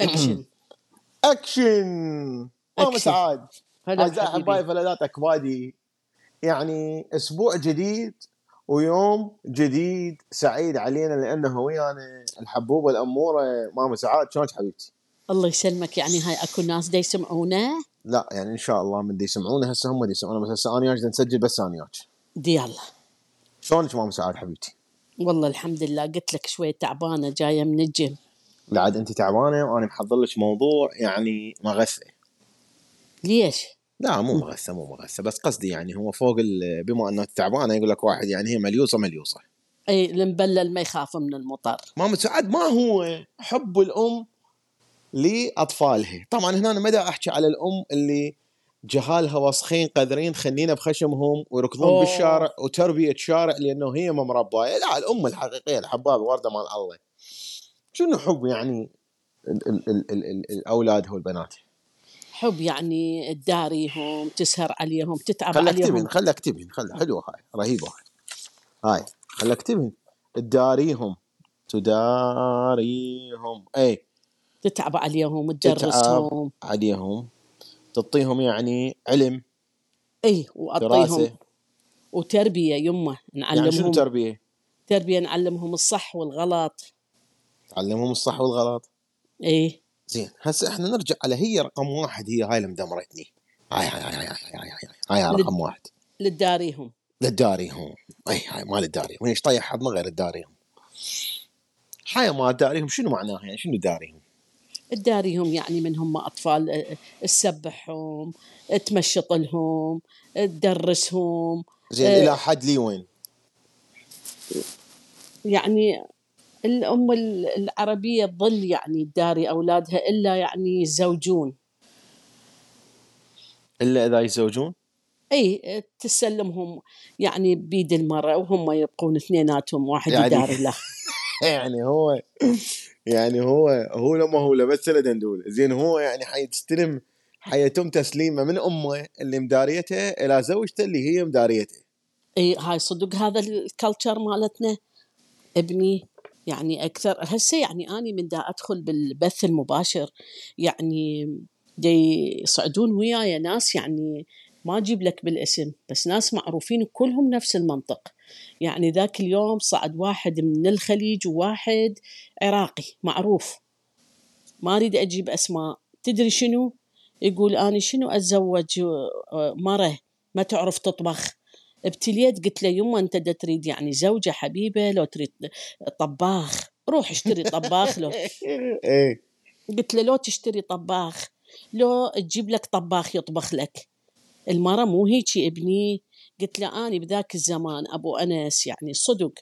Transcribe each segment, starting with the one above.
أكشن. أكشن. ماما. سعاد أعزائي أحبائي فلذات اكبادي يعني أسبوع جديد ويوم جديد سعيد علينا لأنه ويانا الحبوبه الاموره ماما سعاد شلونك حبيبتي؟ الله يسلمك. يعني هاي أكو ناس دا يسمعونا لا يعني إن شاء الله من دي يسمعونا هسه هم دي يسمعونا بس هسه أنا وياك نسجل بس أنا وياك دي يلا. شلونك ماما سعاد حبيبتي؟ والله الحمد لله. قلت لك شوي تعبانة جاية من الجيم. عاد انت تعبانة وأنا محضر لك موضوع يعني مغثى ليش؟ لا مو مغثى مو مغثى بس قصدي يعني هو فوق بما انه تعبانة يقول لك واحد يعني هي مليوصه مليوصه إي المبلل ما يخاف من المطر. ماما سعاد ما هو حب الأم لأطفالها. طبعا هنا ما دا أحكي على الأم اللي جهالها وسخين قذرين خنينة بخشمهم ويركضون أوه. بالشارع وتربية شارع لأنه هي ما مرباية. لا الأم الحقيقية الحباب ورده مال الله. شنو حب يعني ال ال ال ال ال الأولاد والبنات حب يعني تداريهم تسهر عليهم تتعب خلي عليهم. اكتبين خلي اكتبين خلي حلوة هاي رهيبه هاي. هاي خلي اكتبين تداريهم تداريهم. اي تتعب عليهم تتعب تدرسهم. عليهم. تعطيهم يعني علم. اي وأعطيهم وتربية يمه يعني شنو نعلمهم. تربية؟ تربية نعلمهم الصح والغلط. تعلمهم الصح والغلط. اي زين هسه إحنا نرجع على هي رقم واحد هي هاي اللي مدمرتني. هاي هاي هاي هاي هاي هاي هاي, هاي لد- رقم واحد. لتداريهم للداريهم. اي هاي ما للداريهم. إيش طيح حظ غير الداريهم؟ هاي ما داريهم شنو معناها؟ يعني شنو داريهم؟ تداريهم يعني من هم أطفال تسبحهم تمشط لهم تدرسهم زين. إلى حد لي وين؟ يعني الأم ال- العربية تظل يعني تداري أولادها إلا يعني يزوجون إلا إذا يتزوجون؟ إي تسلمهم يعني بيد المرأة وهم يبقون اثنيناتهم واحد يعني- يداري له. يعني هو يعني هو هو لما هو بس دندول زين هو يعني حيستلم حيتم تسليمه من أمه اللي مداريته إلى زوجته اللي هي مداريته. إي هاي صدق هذا الكلتشر مالتنا ابني. يعني أكثر. هسه يعني أني من دا أدخل بالبث المباشر يعني دي يصعدون وياي ناس يعني ما أجيب لك بالاسم بس ناس معروفين كلهم نفس المنطق. يعني ذاك اليوم صعد واحد من الخليج وواحد عراقي معروف. ما أريد أجيب أسماء. تدري شنو؟ يقول أنا شنو أتزوج؟ آه، مرة ما تعرف تطبخ. ابتليت قلت له يما أنت دا تريد يعني زوجة حبيبة لو تريد طباخ روح اشتري طباخ لو إيه. قلت له لو تشتري طباخ لو تجيب لك طباخ يطبخ لك. المرة مو هيجي ابني. قلت له أنا بذاك الزمان أبو أنس يعني صدق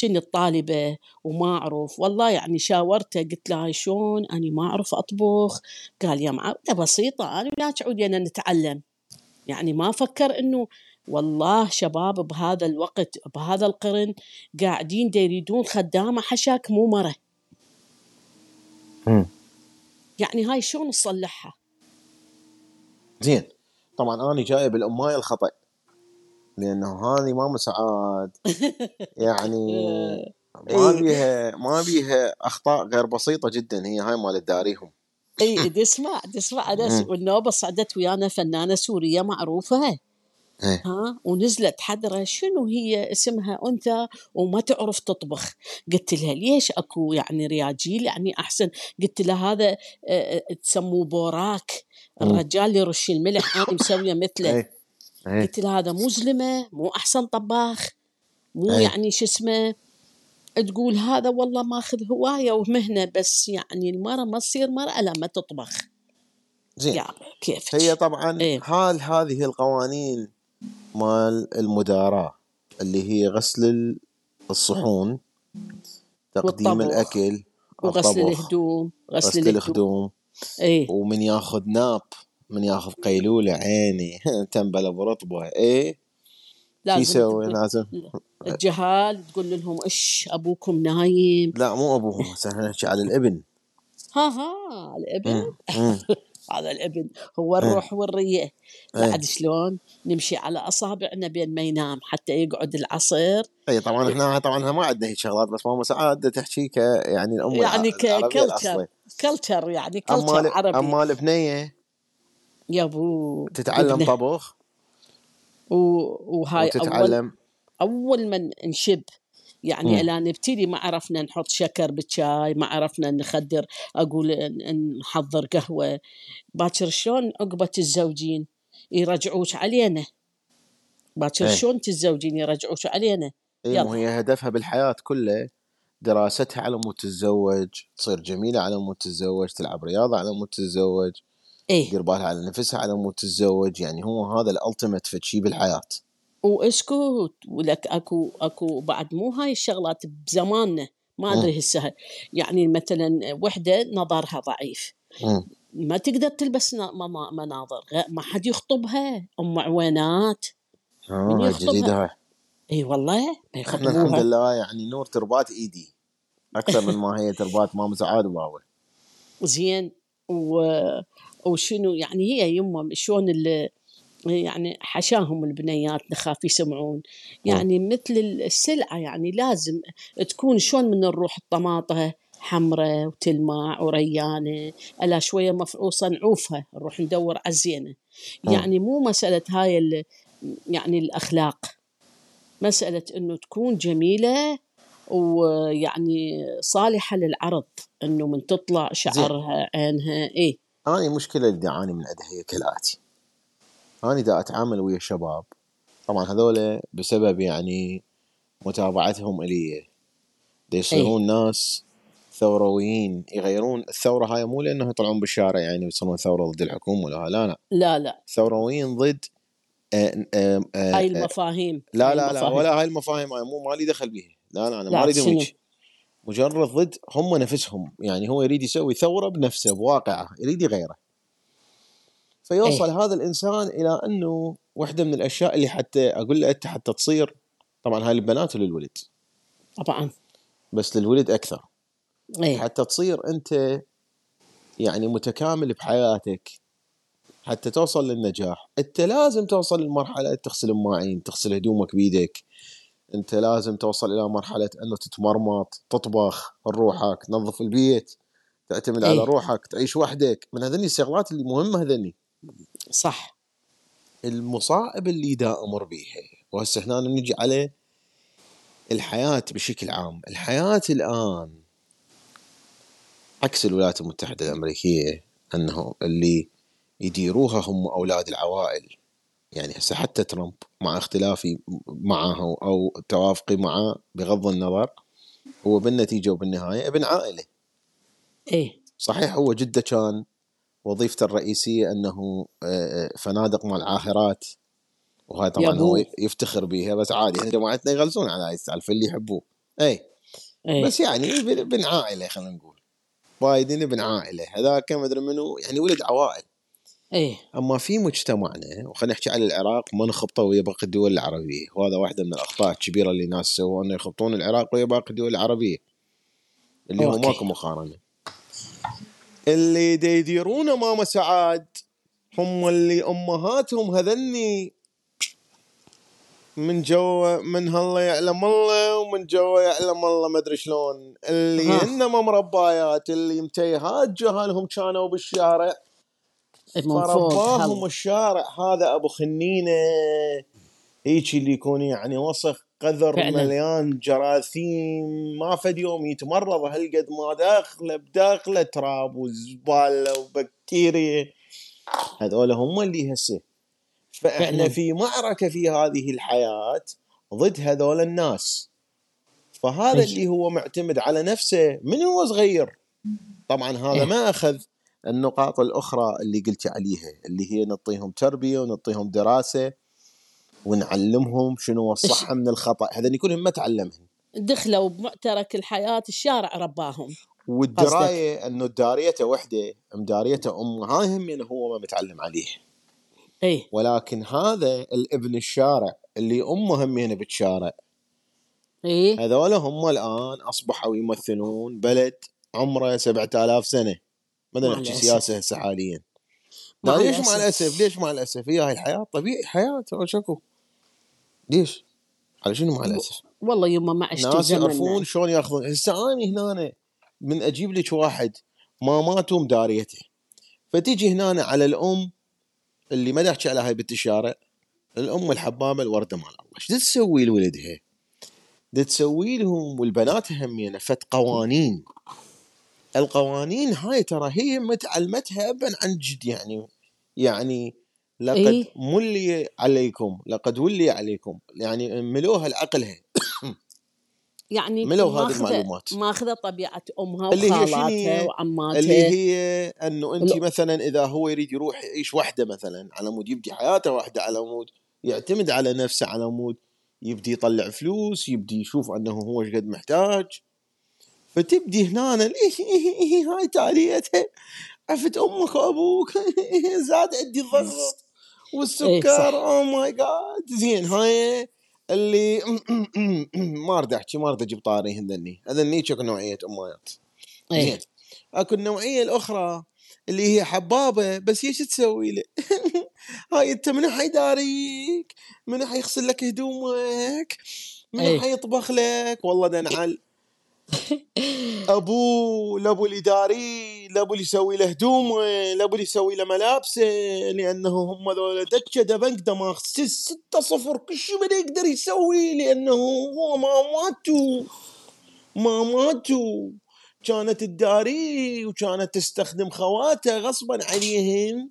كنت طالبة وما أعرف. والله يعني شاورته قلت له شلون؟ أنا ما أعرف أطبخ. قال يا معاودة بسيطة أنا وياك عودينا نتعلم. يعني ما فكر إنه والله شباب بهذا الوقت بهذا القرن قاعدين دا يريدون خدامة حشاك مو مرة. يعني هاي شلون نصلحها زين. طبعا أنا جاي بالامايه الخطأ. لأنه هذه ماما سعاد يعني ما إيه. بيها ما بيها أخطاء غير بسيطة جدا. هي هاي مال داريهم. اي اسمع اسمع مم. والنوبة صعدت ويانا فنانة سورية معروفة. إيه. ها ونزلت حدرة شنو هي اسمها أنثى وما تعرف تطبخ. قلت لها ليش أكو يعني رياجيل يعني أحسن. قلت لها هذا آه، آه، تسموه بوراك. الرجال اللي يرش الملح أنا مسوية مثله. إيه إيه. قلت لها هذا مو زلمة مو أحسن طباخ مو أي. يعني شو اسمه. تقول هذا والله ماخذ هواية ومهنة بس يعني المرأة ما تصير مرأة لما تطبخ. زين. يا كيف هي طبعا إيه. حال هذه القوانين مال المداراة اللي هي غسل ال- الصحون تقديم والطبخ. الأكل وغسل الطبخ، الهدوم غسل, غسل الهدوم. الخدوم اي ومن ياخذ ناب من ياخذ قيلولة عيني تنبله برطبة إيه؟ شو لازم يسوي؟ لازم. الجهال تقول لهم اش أبوكم نايم. لا مو أبوهم هسه إحنا نحكي على الإبن. ها ها الإبن. هذا الابن هو الروح والرية. إيه. بعد شلون نمشي على أصابعنا بين ما ينام حتى يقعد العصر اي طبعا إحنا طبعا ما عندنا هيك شغلات بس ماما سعاد تحكي ك يعني الأم يعني العربية كلتشر يعني كلتشر عربي. اما البنيه يا ابو تتعلم. طبخ؟ و... وهاي اول وتتعلم؟ أول ما نشب يعني مم. إلى نبتدي ما عرفنا نحط شكر بالشاي ما عرفنا نخدر أقول نحضر قهوة باكر شلون عقبة الزوجين يرجعوك علينا باكر إيه. شلون تتزوجين يرجعوك علينا اي يلا. مو هي هدفها بالحياة كله دراستها على مود تتزوج تصير جميلة على مود تتزوج تلعب رياضة على مود تتزوج إيه تدير بالها على نفسها على مود تتزوج يعني هو هذا ال ultimate في شيء بالحياة واسكت ولك أكو أكو بعد مو هاي الشغلات بزماننا ما أدري هسه. يعني مثلا وحدة نظرها ضعيف. مم. ما تقدر تلبس نا- منا- مناظر ما حد يخطبها. أم عوينات من آه هاي يخطبها؟ إي والله ما إحنا الحمد لله يعني نور تربات إيدي. أكثر من ما هي تربات ماما سعاد وبابا زين. و... وشنو يعني هي يمه شلون ال... يعني حشاهم البنيات نخاف يسمعون. يعني مثل السلعة يعني لازم تكون شلون من نروح الطماطة حمراء وتلمع وريانة ألا شوية مفعوصة نعوفها نروح ندور على الزينة. يعني مو مسألة هاي. يعني الأخلاق. مسألة أنه تكون جميلة ويعني صالحة للعرض أنه من تطلع شعرها عينها إيه. أنا المشكلة اللي أعاني من عندها هي كالآتي أنا دا أتعامل ويا الشباب طبعا هذول بسبب يعني متابعتهم إلي. دا يصيرون ناس ثورويين يغيرون الثورة هاي مو لأنه يطلعون بالشارع يعني يصيرون ثورة ضد الحكومة ولا لا لا لا. لا ثورويين ضد آه، آه، آه، هاي المفاهيم لا لا لا. ولا هاي المفاهيم هاي مو مالي دخل بيها. لا لا أنا ما أريد؟ هيك. مجرد ضد هم نفسهم يعني هو يريد يسوي ثورة بنفسه بواقعه يريد يغيره. فيوصل إيه. هذا الإنسان إلى أنه واحدة من الأشياء اللي حتى أقول له أنت حتى تصير طبعا هاي للبنات وللولد طبعا. بس للولد أكثر. إيه. حتى تصير أنت يعني متكامل بحياتك حتى توصل للنجاح. أنت لازم توصل لمرحله تغسل المواعين تغسل هدومك بيدك. أنت لازم توصل إلى مرحلة أنه تتمرمط تطبخ روحك تنظف البيت تعتمد على إيه. روحك تعيش وحدك. من هذني الشغلات اللي مهمة هذني. صح. المصائب اللي دا أمر بيها. وهسه هنا نجي على الحياة بشكل عام. الحياة الآن عكس الولايات المتحدة الأمريكية انه اللي يديروها هم أولاد العوائل. يعني هسه حتى ترامب مع اختلافي معه أو توافقي معه بغض النظر هو بالنتيجة وبالنهاية ابن عائلة. إيه. صحيح هو جدة كان وظيفته الرئيسية أنه آه، فنادق مع العاهرات وهاي طبعا. هو يفتخر بيها بس عادي إحنا جماعتنا يغلسون على هاي السالفة اللي يحبوه. اي إيه. بس يعني ابن عائلة خلينا نقول. بايدن ابن عائلة. هذاك ما أدري منو يعني ولد عوائل. إيه. أما في مجتمعنا وخلينا نحكي على العراق ما نخبطه ويا باقي الدول العربية. وهذا واحدة من الأخطاء الكبيرة اللي الناس سووها انه يخبطون العراق ويا باقي الدول العربية. اللي هو. ماكو مقارنة. اللي دا يديرونه ماما سعاد هم اللي أمهاتهم هذني. من جوا من هالله يعلم الله ومن جوا يعلم الله ما أدري شلون. اللي ها. هن مربايات اللي متيهات جهالهم كانوا بالشارع. فوق فرباهم. الشارع هذا أبو خنينة. هيك اللي يكون يعني وسخ. قذر فعلاً. مليان جراثيم ما فد يوم يتمرض هالقد ما داخله بداخله تراب وزبالة وبكتيريا هذول هم اللي هسه فإحنا فعلاً. في معركة في هذه الحياة ضد هذول الناس فهذا. اللي هو معتمد على نفسه من هو صغير طبعا هذا إيه. ما أخذ النقاط الأخرى اللي قلت عليها اللي هي نعطيهم تربية ونعطيهم دراسة ونعلمهم شنو الصح من الخطأ. هذا كلهم ما تعلمهم. دخلوا بمعترك الحياة الشارع رباهم. والدراية إنه داريته وحدة مداريته أم هاي هم هو ما متعلم عليه. إيه. ولكن هذا الابن الشارع اللي أمه همين بالشارع إيه. هذول هم الآن أصبحوا يمثلون بلد عمره 7000 سنة. ما نحكي. سياسة هسه حاليا. ليش مع. الأسف؟ ليش مع الأسف؟ هي هاي الحياة طبيعي حياة شكو. ليش؟ على شنو مع الأسف؟ والله يما ما عشت ناس يعرفون شلون ياخذون؟ هسه اني هنا من أجيب لك واحد ما ماتوا مداريته فتيجي هنا على الأم اللي ما تحكي على هاي بنت الشارع الأم الحبابة الوردة مال الله. إيش تسوي لولدها؟ تسوي لهم والبنات همينه فت قوانين. القوانين هاي ترى هي متعلمتها ابا عن جد يعني يعني لقد إيه. أملي عليكم لقد ولي عليكم. يعني ملوها لعقلها يعني ملوا هذه المعلومات. ماخذة طبيعة أمها اللي هي وخالاتها؟ وعماتها. اللي هي أنه أنت مثلا إذا هو يريد يروح يعيش وحدة مثلا على مود يبدي حياته وحدة على مود يعتمد على نفسه على مود يبدي يطلع فلوس يبدي يشوف أنه هو إيش قد محتاج. فتبدي هنا هاي تاليتها عفت أمك وأبوك. زاد عندي الضغط. إيه،. والسكر أو ماي جاد زين هاي اللي ما أريد أحكي ما أريد أجيب طاري هذني هذني شكل نوعية أمهات زين إيه أكو النوعية الأخرى اللي هي حبابة بس إيش تسوي له؟ هاي أنت من حيداريك؟ من حيغسل لك هدومك؟ من إيه. حيطبخ لك؟ والله دنعل ابوه لابو اللي يداريه لابو اللي يسوي له هدومه لابو اللي يسوي له ملابسه لأنه هم ذولا دكة دبنك دماغ ست- ستة صفر كل شيء ما يقدر يسوي لأنه هو ما ماتوا. ما ماتوا. كانت تداري وكانت تستخدم خواتها غصبا عليهم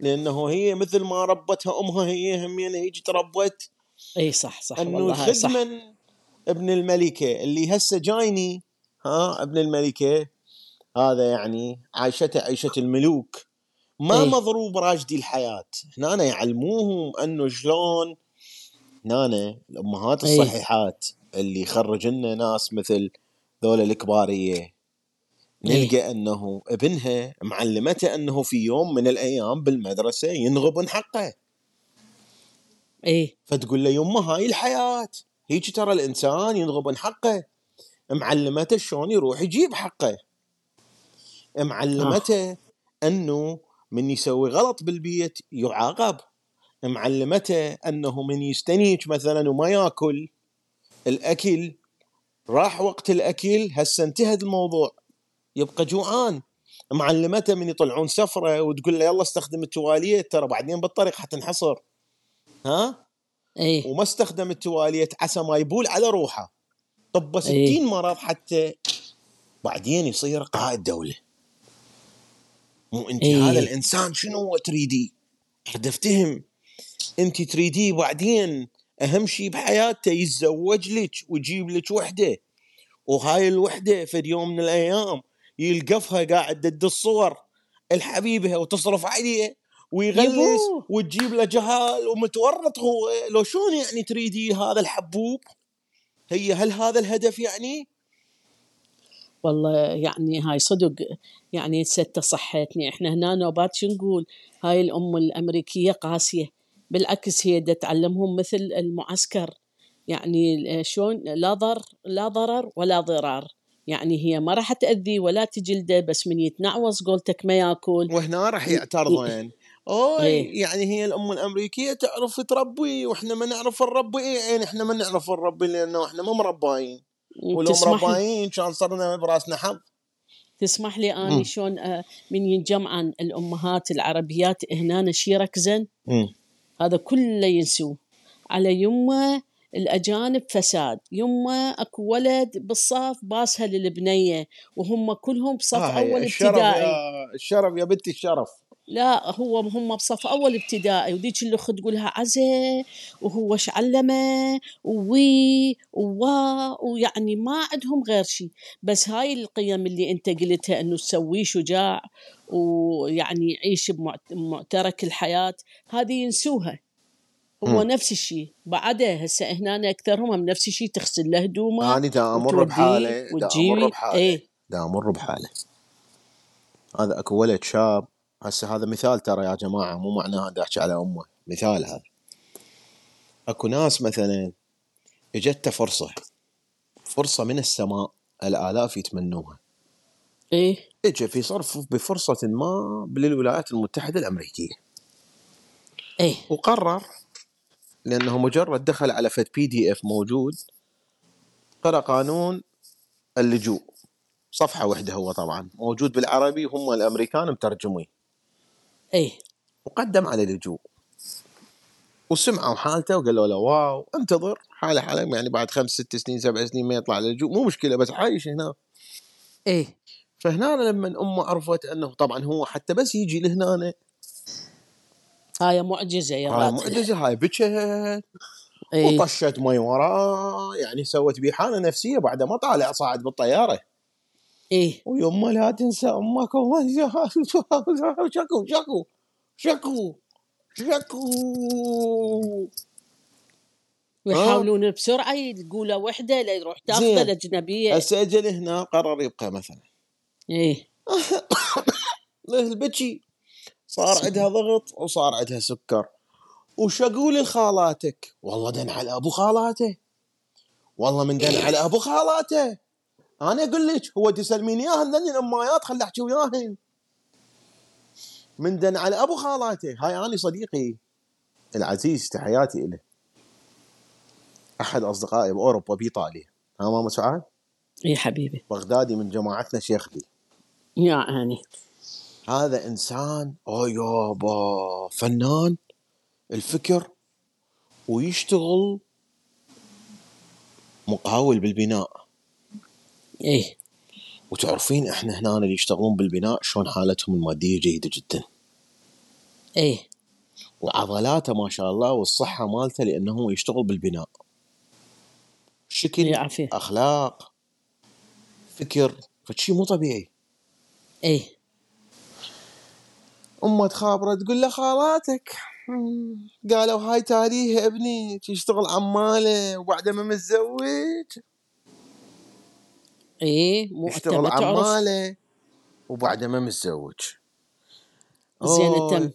لأنه هي مثل ما ربتها أمها هي همين هيجي تربت إي صح صح أنه والله صح. ابن الملكة اللي هسه جايني ها ابن الملكة هذا يعني عايشته عيشة الملوك ما إيه. مضروب راجدي الحياة هنا يعلموهم أنه شلون هنا الأمهات إيه. الصحيحات اللي يخرج لنا ناس مثل ذولا الكبارية إيه. نلقى أنه ابنها معلمته أنه في يوم من الأيام بالمدرسة ينغبن حقه اي فتقول له يمه هاي الحياة هيك ترى الإنسان ينغبن حقه. معلمته شلون يروح يجيب حقه؟ معلمته أنه من يسوي غلط بالبيت يعاقب. معلمته أنه من يستنيج مثلا وما ياكل. الأكل راح وقت الأكل هسه انتهى الموضوع. يبقى جوعان. معلمته من يطلعون سفرة وتقول له يلا استخدم التواليت ترى بعدين بالطريق حتنحصر. ها؟ اي وما استخدم التواليت عسى ما يبول على روحه. طب 60 إيه. مرض حتى بعدين يصير قائد دولة. مو أنت إيه. هذا الإنسان شنو هو تريدي؟ اريد افتهم أنت تريديه بعدين أهم شيء بحياته يتزوج لك ويجيب لك وحدة. وهاي الوحدة في يوم من الأيام يلقفها قاعد ضد الصور. الحبيبة وتصرف عليه ويغلس. وتجيب له جهال ومتورط. هو لو شلون يعني تريدي هذا الحبوب؟ هي هل هذا الهدف يعني؟ والله يعني هاي صدق يعني ستة صحتني. إحنا هنا نوبات شو نقول؟ هاي الأم الأمريكية قاسية. بالعكس هي دا تعلمهم مثل المعسكر. يعني شلون؟ لا ضر لا ضرر ولا ضرار. يعني هي ما راح تأذي ولا تجلده بس من يتنعوص قولتك ما ياكل. وهنا راح يعترضون. أوه إيه. يعني هي الام الأمريكية تعرف تربي وإحنا ما نعرف نربي إيه يعني إحنا ما نعرف نربي لأنه إحنا ما مرباين ولو مرباين كان صرنا براسنا حظ. تسمح لي اني. شلون آه، من ينجمعن الأمهات العربيات هنا شي ركزن هذا كله ينسوه. على يمه الأجانب فساد. يمه أكو ولد بالصف باسها للبنية وهم كلهم بصف آه أول ابتدائي يا الشرف يا بنتي الشرف. لا هو هم بصف أول ابتدائي وديك اللي خد تقولها عزة وهو إيش علمه وي ووا ويعني ما عندهم غير شيء بس هاي القيم اللي أنت قلتها أنه تسويه شجاع ويعني يعيش بمعترك الحياة هذه ينسوها. هو مم. نفس الشيء. بعده هسه هنا أكثرهم هم نفس الشيء تغسل له هدومه أنا دا أمر بحاله دا أمر بحاله إيه. دا أمر بحاله هذا أكو ولد شاب. هسه هذا مثال ترى يا جماعة مو معناها دا أحكي على أمه. مثال هذا. أكو ناس مثلا اجته فرصة. فرصة من السماء الآلاف يتمنوها. إيه. اجى في صرف بفرصة ما للولايات المتحدة الأمريكية. إيه. وقرر لأنه مجرد دخل على فد PDF موجود قرأ قانون اللجوء. صفحة واحدة هو طبعا. موجود بالعربي هم الأمريكان مترجميه إيه وقدم على اللجوء. وسمعوا حالته وقالوا له wow انتظر حالة حالة يعني بعد خمس ست سنين سبع سنين ما يطلع اللجوء. مو مشكلة بس عايش هنا. إيه فهنا لما أمه عرفت أنه طبعا هو حتى بس يجي لهنا هاي معجزة يا هاي. معجزة هاي بكت إيه وطشت مي وراه يعني سوت بيه حالة نفسية بعد ما طالع صاعد بالطيارة. إيه ويما لا تنسى أمك شكو شكو شكو شكو. ويحاولون بسرعة يقولوا وحدة لا يروح تاخذه. الأجنبية. هسه اجى لهنا قرر يبقى مثلا. إيه له البكي صار عندها ضغط وصار عندها سكر. وش أقول لخالاتك؟ والله دن على أبو خالاته. والله من دن على أبو خالاته. أنا أقول لك هو تسلمين إياهن ذني الامايات خل أحكي وياهن. من دن على أبو خالاته. هاي أنا صديقي العزيز تحياتي له أحد أصدقائي بأوروبا بايطاليا ها ماما سعاد؟ إيه حبيبي. بغدادي من جماعتنا شيخ لي. يا عيني هذا إنسان أوه يابا فنان الفكر ويشتغل مقاول بالبناء. إيه. وتعرفين إحنا هنا اللي يشتغلون بالبناء شلون حالتهم المادية جيدة جدا. إيه. وعضلاته ما شاء الله والصحة مالته لأنه هو يشتغل بالبناء. شكل يعافيه. أخلاق فكر فشي مو طبيعي. إيه. أمة تخابره تقول له خالاتك. قالوا هاي تاريه ابني يشتغل عماله وبعد ما متزوج. إيه مو يشتغل عماله وبعد ما متزوج. زين. انت ما-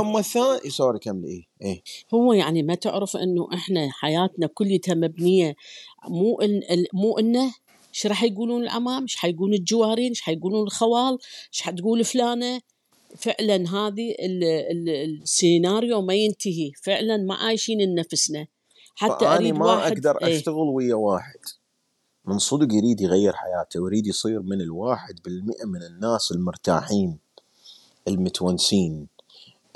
اما الثاني سوري كملي إيه إيه. هو يعني ما تعرف إنه إحنا حياتنا كلها مبنية مو إن ال- مو إنه إيش راح يقولون العمام إيش حيقولون الجوارين؟ إيش حيقولون الخوال؟ إيش حتقول فلانة؟ فعلا هذه ال ال السيناريو ما ينتهي. فعلا ما عايشين لنفسنا. حتى أريد ما واحد أقدر إيه. أشتغل ويا واحد. من صدق يريد يغير حياته ويريد يصير من الواحد بالمئة من الناس المرتاحين المتونسين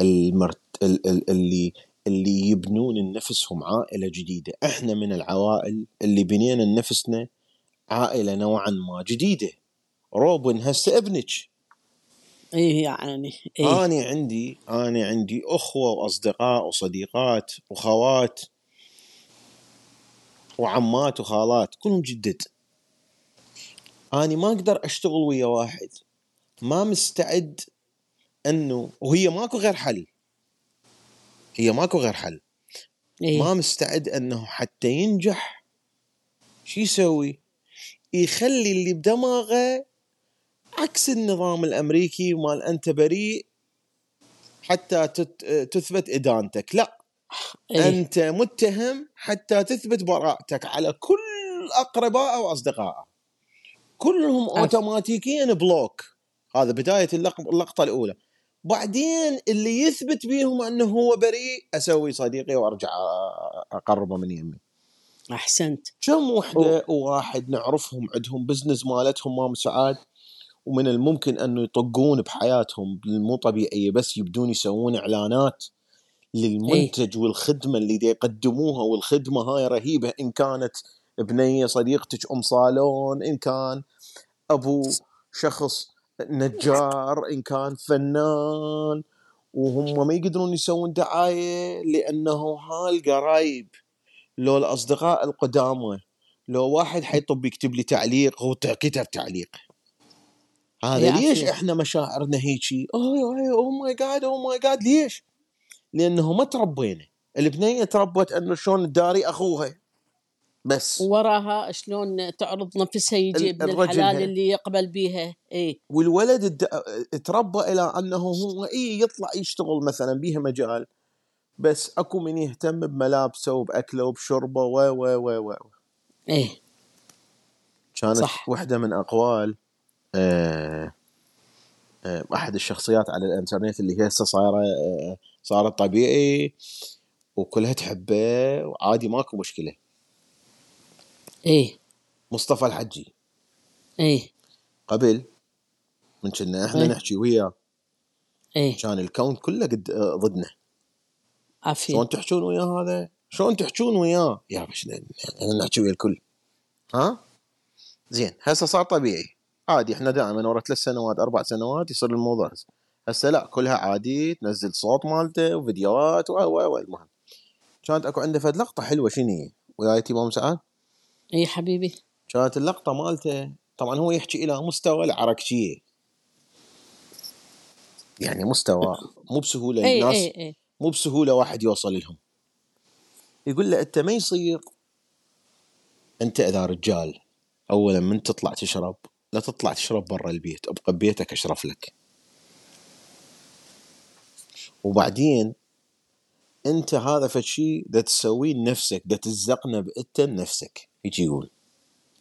المرت... ال... ال... اللي اللي يبنون لنفسهم عائلة جديدة. إحنا من العوائل اللي بنينا لنفسنا عائلة نوعا ما جديدة. روبن هسه ابنك. إيه يعني إيه. أنا عندي أنا عندي أخوة وأصدقاء وصديقات وخوات وعمات وخالات كلهم جدد. أنا ما أقدر أشتغل ويا واحد. ما مستعد أنه وهي ماكو غير حل. هي ماكو غير حل. ما إيه مستعد أنه حتى ينجح. شو يسوي؟ يخلي اللي بدماغه عكس النظام الأمريكي مال أنت بريء حتى تثبت إدانتك. لا إيه. أنت متهم حتى تثبت براءتك على كل أقربائه وأصدقائه كلهم عارف. أوتوماتيكيا block. هذا بداية اللق- اللقطة الأولى. بعدين اللي يثبت بيهم أنه هو بريء أسوي صديقي وأرجع أ- أقربه من يمي. أحسنت. كم وحدة وواحد نعرفهم عندهم business مالتهم ماما سعاد؟ ومن الممكن أنه يطقون بحياتهم مو طبيعية بس يبدون يسوون إعلانات للمنتج والخدمة اللي دي يقدموها والخدمة هاي رهيبة إن كانت بنية صديقتك أم صالون إن كان أبو شخص نجار إن كان فنان وهم ما يقدرون يسوون دعاية لأنه هالقرايب لو الأصدقاء القدامى لو واحد حيطب يكتب لي تعليق هو كتب تعليق. هذا. ليش إحنا مشاعرنا هيجي؟ oh my God oh my God ليش؟ لأنه ما تربينا. البنية تربت إنه شلون تداري أخوها. بس. وراها شلون تعرض نفسها يجي ابن الحلال هي. اللي يقبل بيها. إيه. والولد الد- تربى إلى أنه هو اي يطلع يشتغل مثلا بيها مجال. بس أكو من يهتم بملابسه وبأكله وبشربه و و و و إيه. كانت صح. واحدة من أقوال. أحد الشخصيات على الإنترنت اللي هي هسه صايرة آه، صارت طبيعي وكلها تحبه وعادي ماكو مشكلة. إيه. مصطفى الحجي. إيه. قبل من كنا إحنا إيه. نحكي وياه. إيه. كان الكون كله قد آه، ضدنا. عافية شلون تحجون وياه هذا؟ شلون تحجون وياه؟ يا بش إحنا نحكي ويا الكل. ها؟ زين هسه صار طبيعي. عادي إحنا دائما ورا ثلاث سنوات أربع سنوات يصير الموضوع هسه لا كلها عادي تنزل صوت مالته وفيديوهات و و و المهم. كانت أكو عنده فد لقطة حلوة شنو هي؟ ويايتي مام سعاد؟ إيه حبيبي. كانت اللقطة مالته طبعا هو يحكي إلى مستوى العركشيه يعني مستوى مو بسهولة الناس مو بسهولة واحد يوصل لهم. يقول له أنت ما يصير أنت إذا رجال اولا من تطلع تشرب لا تطلع تشرب برا البيت ابقى ببيتك أشرف لك وبعدين أنت هذا فشي دا تسويه لنفسك دا تزقنب انت لنفسك يجي يقول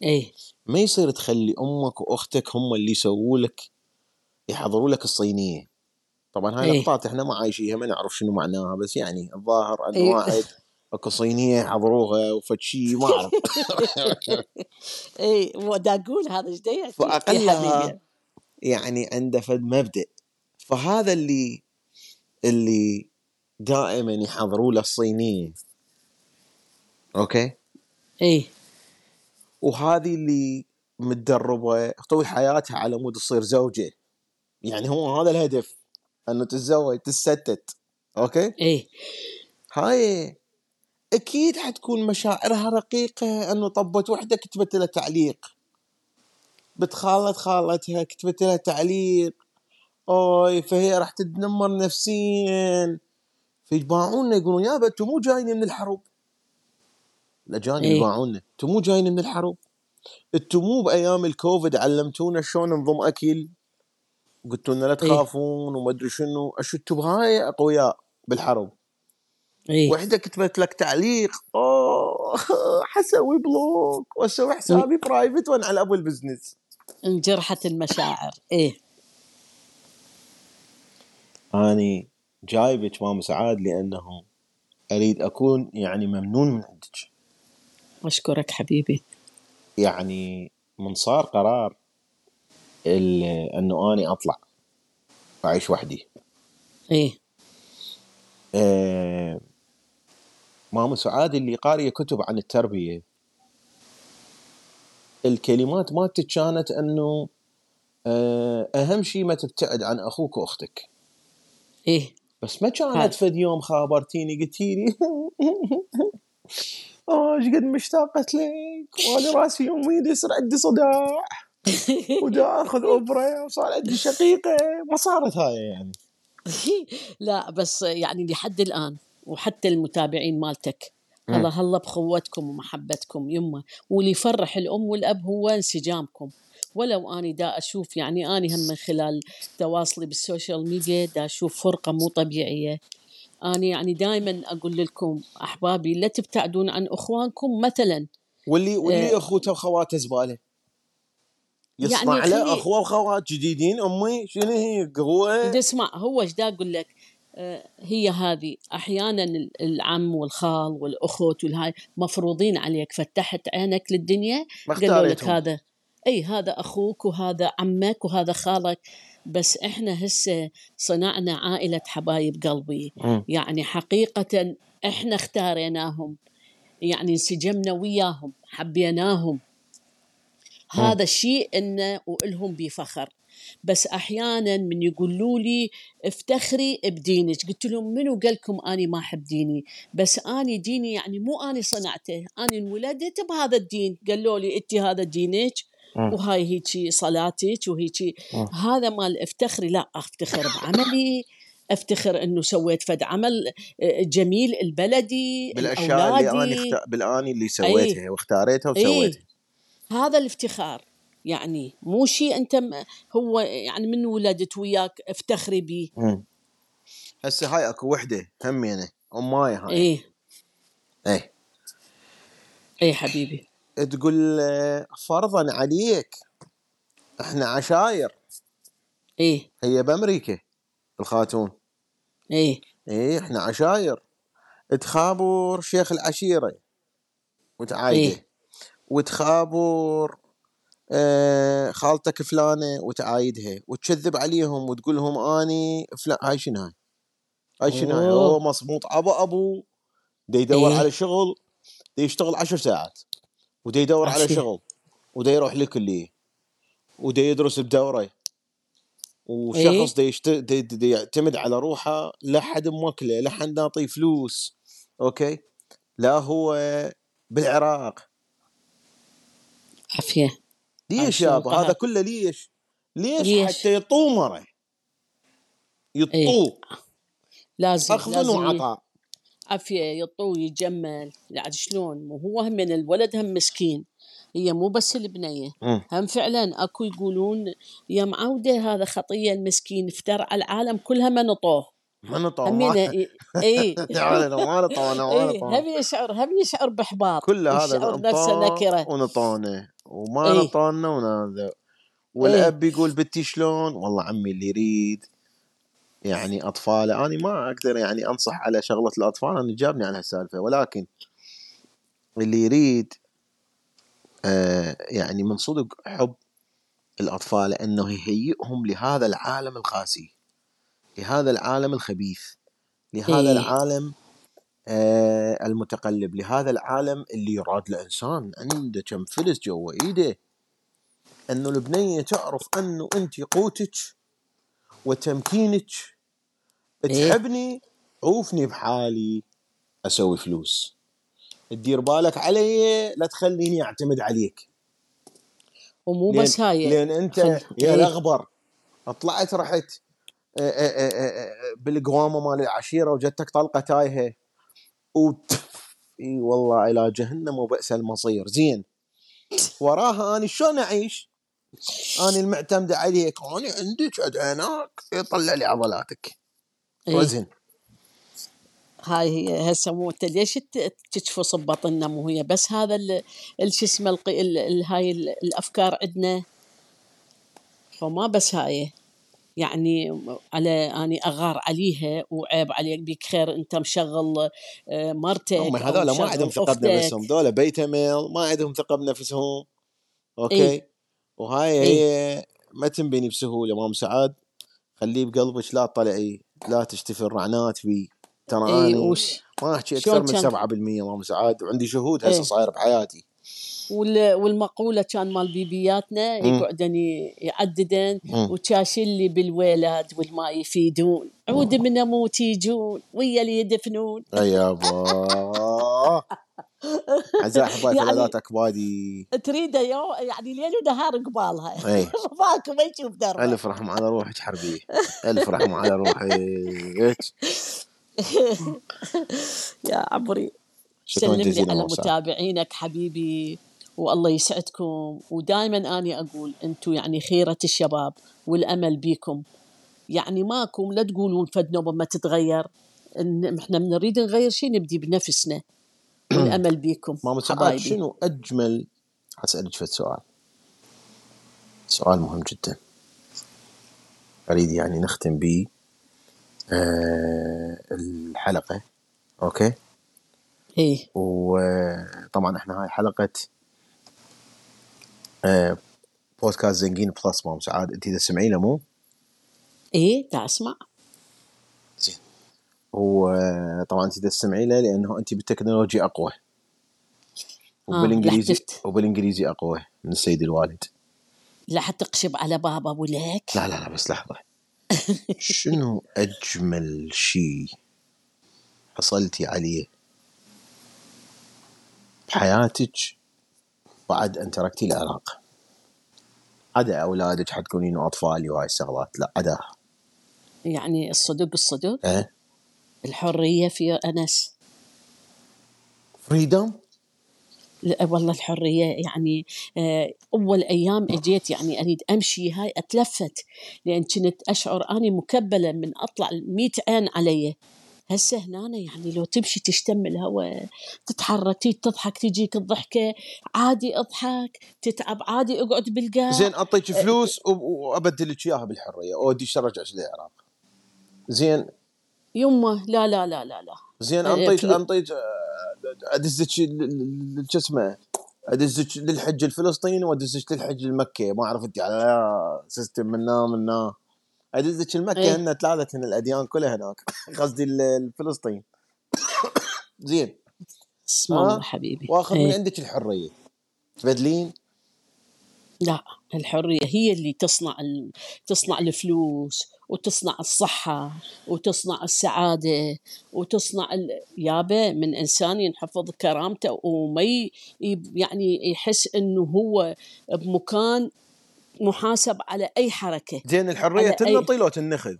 إيه ما يصير تخلي أمك وأختك هم اللي يسووا لك يحضروا لك الصينية طبعا هاي إيه. إحنا ما عايشيها ما نعرف شنو معناها بس يعني الظاهر ان إيه. واحد أكو صينية حضروها وفد شي ما أعرف. إيه ودا أقول هذا إيش إيه حبيبي. يعني عنده فد مبدأ فهذا اللي اللي دائما يحضروا له الصينيه okay؟ إيه وهذه اللي متدربة طول حياتها على مود تصير زوجة. يعني هو هذا الهدف أنه تتزوج تتستت. أوكي؟ إيه هاي أكيد حتكون مشاعرها رقيقة إنه طبت وحدة كتبت لها تعليق. بتخالط خالتها كتبت لها تعليق. أوي فهي راح تتدمر نفسيا. فيجمعونا يقولون يابا أنتم مو جايين من الحرب الاجانب إيه. يجمعونا. أنتم مو جايين من الحرب أنتم مو بأيام الكوفيد علمتونا شلون نضم أكل. قلتوا لنا لا تخافون وما أدري شنو. أشو أنتم بهاي أقوياء بالحرب؟ إيه. وحده كتبت لك تعليق. أوه حسوي block واسوي حسابي private وأنا على أبو ال business انجرحت المشاعر. إيه. أني جايبك ماما سعاد لأنه أريد أكون يعني ممنون من عندك. أشكرك حبيبي. يعني من صار قرار ال- أنه أني أطلع واعيش وحدي. إيه. آه، ماما سعاد اللي قاريه كتب عن التربية. الكلمات مالتك كانت إنه آه، أهم شيء ما تبتعد عن أخوك وأختك. إيه. بس ما كانت. فد يوم خابرتيني قلتي لي آه إيش قد مشتاقت لك وأنا راسي يومي يصير عندي صداع. ودا آخذ أوبرا وصار عندي شقيقة. ما صارت هاي يعني. لا بس يعني لحد الآن. وحتى المتابعين مالتك. الله هلا بخوتكم ومحبتكم. يمه واللي يفرح الأم والأب هو انسجامكم. ولو أني دا أشوف يعني أني هم من خلال تواصلي بالسوشيال ميديا دا أشوف فرقة مو طبيعية. أني يعني دائما أقول لكم أحبابي لا تبتعدون عن أخوانكم مثلا. واللي واللي آه. أخوته وخواته زبالة. يصنع يعني له أخوه وخوات جديدين أمي شنو هي؟ بدي اسمع هو إيش دا أقول لك؟ هي هذه. أحيانا ال- العم والخال والاخت والهاي مفروضين عليك. فتحت عينك للدنيا قالوا لك هذا إي هذا أخوك وهذا عمك وهذا خالك. بس إحنا هسه صنعنا عائلة حبايب قلبي. مم. يعني حقيقة إحنا اختاريناهم. يعني انسجمنا وياهم حبيناهم. هذا الشيء إنه وإلهم بفخر. بس أحيانا من يقولوا لي افتخري بدينك. قلت لهم منو قال لكم أني ما أحب ديني؟ بس أني ديني يعني مو أني صنعته أني انولدت بهذا الدين. قالوا لي انت هذا دينك. وهاي هيجي صلاتك وهيجي مم. هذا مال افتخري لا أفتخر بعملي أفتخر إنه سويت فد عمل آه، جميل البلدي بالأشياء اللي أنا اخت... بالاني اللي سويتها واختاريتها اي وسويتها. هذا الافتخار. يعني مو شيء أنت هو يعني من ولدت وياك افتخري به مم. هسه هاي أكو وحدة همينه اماي هاي. إيه. إيه. إيه حبيبي. تقول فرضا عليك إحنا عشاير. إيه. هي بأمريكا الخاتون. إيه. إيه إحنا عشاير. تخابر شيخ العشيرة وتعايده إيه. وتخابر خالتك فلانة وتعايدها وتكذب عليهم وتقول لهم آني فلان هاي شنو هاي؟ هاي شنو هاي؟ هو مصموط أبو أبو دا يدور إيه. على شغل دا يشتغل عشر ساعات ودا يدور على. شغل ودا يروح لكليه ودا يدرس بدورة وشخص. دا, دا, دا يعتمد على روحه لا حد موكله لا حد ناطيه فلوس أوكي لا هو بالعراق عافية ليش يابا. هذا كله ليش؟ ليش, ليش؟ حتى يطومره يطوه إيه. لازم أخذ وعطاء عافية يطو يجمل. يعني شلون. مو هو هم من الولد هم مسكين. هي مو بس البنية. مم. هم فعلا أكو يقولون يا معوده هذا خطية المسكين افترى على العالم كلها ما نطوه. ما نطوه همين ما إي تعال أنا ما نطوه أنا ما إي نطوه. هم يشعر هم يشعر باحباط كل هذا يشعر نفسه نكرة. ونطونه وما إيه. نطونا ونهذا والأب يقول بنتي شلون؟ والله عمي اللي يريد. يعني أطفاله أنا ما أقدر يعني أنصح على شغلة الأطفال أنا جابني عن هالسالفة. ولكن اللي يريد آه يعني من صدق حب الأطفال إنه يهيئهم لهذا العالم القاسي لهذا العالم الخبيث لهذا إيه. العالم المتقلب لهذا العالم اللي يراد له إنسان. عنده كم فلس جوا ايده انه البنية تعرف انه أنت قوتك وتمكينك. إيه. تحبني عوفني بحالي. أسوي فلوس. تدير بالك علي لا تخليني أعتمد عليك. ومو لأن, بس هاي لأن أنت خل- يا إيه. الأغبر طلعت رحت آه، آه، آه، آه، بالقوامة مال العشيرة وجدتك طلقة تايهة. إي والله إلى جهنم وبئس المصير. زين. وراها اني شلون أعيش؟ اني المعتمده عليك. اني عندك ادعيناك يطلع لي عضلاتك. وزن. هاي هي هسه مو انت ليش ت- تجفص ببطننا مو هي؟ بس هذا شو اسمه هاي ال- الأفكار عندنا. فما بس هاي. يعني على أني أغار عليها وعيب عليك بيك خير أنت مشغل آه، مرتك هم هذول ما عندهم ثقة. بنفسهم ذولا beta male ما عندهم ثقة بنفسهم أوكي إيه. وهاي إيه. هي ما تنبني بسهولة مام سعاد خليه بقلبك لا تطلعي لا تشتفي الرعنات بي ترى اي اني وش ما أحكي أكثر من كان؟ 7% مام سعاد وعندي شهود هسه إيه. صاير بحياتي وال- والمقولة كان مال بيبياتنا. يقعدن يعددن مم. وشاشلي بالولاد والما يفيدون. عود من أموت يجون ويا اللي يدفنون. اي يابا. عزاء أحبائي يعني- ثلاثات اكبادي تريده يعني ليل ونهار قبالها. ماكو ما يشوف دربه ألف رحمه على روحك حربي. ألف رحمه على روحك. يا عمري. شكرا سلم لي جزيلا على متابعينك حبيبي والله يسعدكم. ودائما اني أقول أنتم يعني خيرة الشباب والأمل بيكم يعني ماكم لا تقولون فد نوبه ما تتغير. إن إحنا بنريد نغير شيء نبدي بنفسنا. والأمل بيكم ماما سعاد شنو أجمل اسالك فد سؤال. سؤال مهم جدا. أريد يعني نختم به آه الحلقة أوكي؟ إيه. وطبعا إحنا هاي حلقة آه بودكاست زنقين بلس مام سعاد أنت إذا تسمعينه مو؟ إيه دا أسمع. زين. وطبعا إنت تستمعي له لأنه أنت بالتكنولوجيا أقوى. وبالإنجليزي لحتفت. وبالإنجليزي أقوى من السيد الوالد. لا حتقشب على بابا ولك لا لا لا بس لحظة. شنو أجمل شيء حصلتي عليه؟ بحياتك بعد أن تركتي العراق. عدا أولادك حتكونين اطفالي وهاي الشغلات؟ لا عداها يعني الصدق الصدق إيه. الحرية في أنس. فريدم لا والله الحرية يعني آه، أول أيام إجيت يعني أريد أمشي هاي أتلفت لأن كنت أشعر أني مكبلة من أطلع مئة عين علي. هسه هنا يعني لو تمشي تشتم الهواء تتحرك تيجي تضحك تجيك الضحكة عادي أضحك تتعب عادي أقعد بالقاع زين أعطيك فلوس و- وابدل لك إياها بالحرية. اوديك ارجعك للعراق زين. يمه. لا لا لا لا لا. زين انطيك فلو- انطيك آه، أدزك شو اسمه؟ أدزك للحج الفلسطيني وأدزك للحج المكي. ما أعرف أنت على system منا منا ادزك المكة إيه. هن ثلاثة هن الأديان كلها هناك قصدي ال- الفلسطين زين اسم ها؟ الله حبيبي واخذ من إيه. عندك الحرية تبدلين لا الحرية هي اللي تصنع ال... تصنع الفلوس وتصنع الصحة وتصنع السعادة وتصنع ال... يابا من إنسان ينحفظ كرامته وما يعني يحس إنه هو بمكان محاسب على أي حركة زين الحرية تنطي لو تنخذ.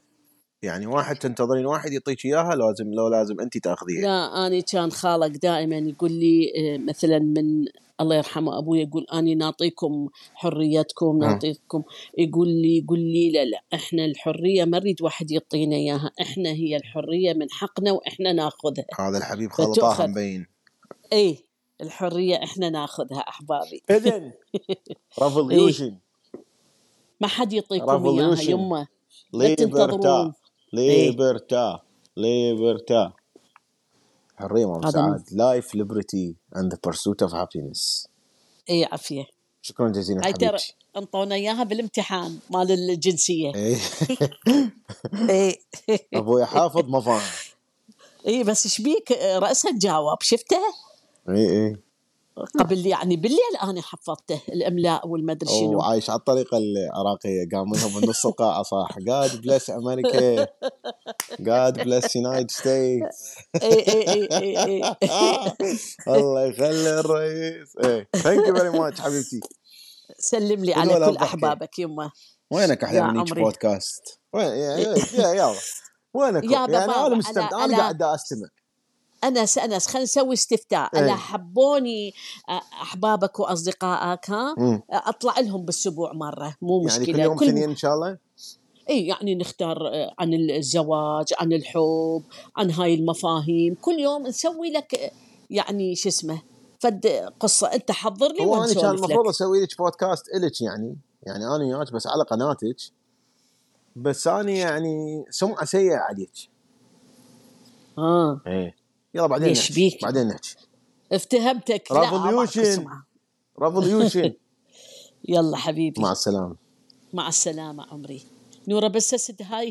يعني واحد تنتظرين واحد يعطيك إياها لازم لو لازم انت تأخذيها. لا أنا كان خالك دائما يقول لي آه، مثلا من الله يرحمه أبوي يقول أنا نعطيكم حريتكم نعطيكم يقول لي يقول لي لا لا إحنا الحرية ما نريد واحد يعطينا إياها إحنا هي الحرية من حقنا وإحنا ناخذها. هذا الحبيب خلطاها. مبين. إيه الحرية إحنا ناخذها أحبابي. إذن revolution ما حد يعطيكم Revolution. يمه la libertà تنتظرون. libertà libertà حريه هذا سعاد life liberty and the pursuit of happiness إيه عافية. شكرا جزيلا حبيبتي. أنطونا إياها بالامتحان مال الجنسية. إيه. إيه. أبوي حافظ ما فاهم إيه بس إيش بيك؟ راسك جاوب شفته؟ اي اي قبل يعني بالليل أنا حفظته الإملاء والمدري شنو. وعايش على الطريقة العراقية. قام منهم بنص القاعة صح God bless America God bless United States إيه إيه إيه إيه الله يخلي الرئيس. إيه thank you very much حبيبتي. سلم لي على كل. أحبابك يمه وينك أحلى من. بودكاست؟ وين؟ يا يا وينك يعني أنا مستمتع. أنا قاعد أستمع. انس انس خلينا نسوي استفتاء. إيه. أنا حبوني أحبابك وأصدقائك ها؟ مم. أطلع لهم بالاسبوع مرة. مو يعني مشكلة. كل يوم اثنين إن شاء الله؟ إي يعني نختار آه، عن الزواج عن الحب عن هاي المفاهيم. كل يوم نسوي لك يعني شو اسمه فد قصة. أنت حضر لي هو أنا كان المفروض أسوي لك بودكاست إلك يعني. يعني أنا وياك بس على قناتك. بس أنا يعني سمعة سيئة عليك. آه. إيه. يلا بعدين نحكي بيك؟ بعدين نحكي افتهمتك. اسمع. ريفوليوشن يلا حبيبي مع السلامة مع السلامة عمري نورة بس هسه هاي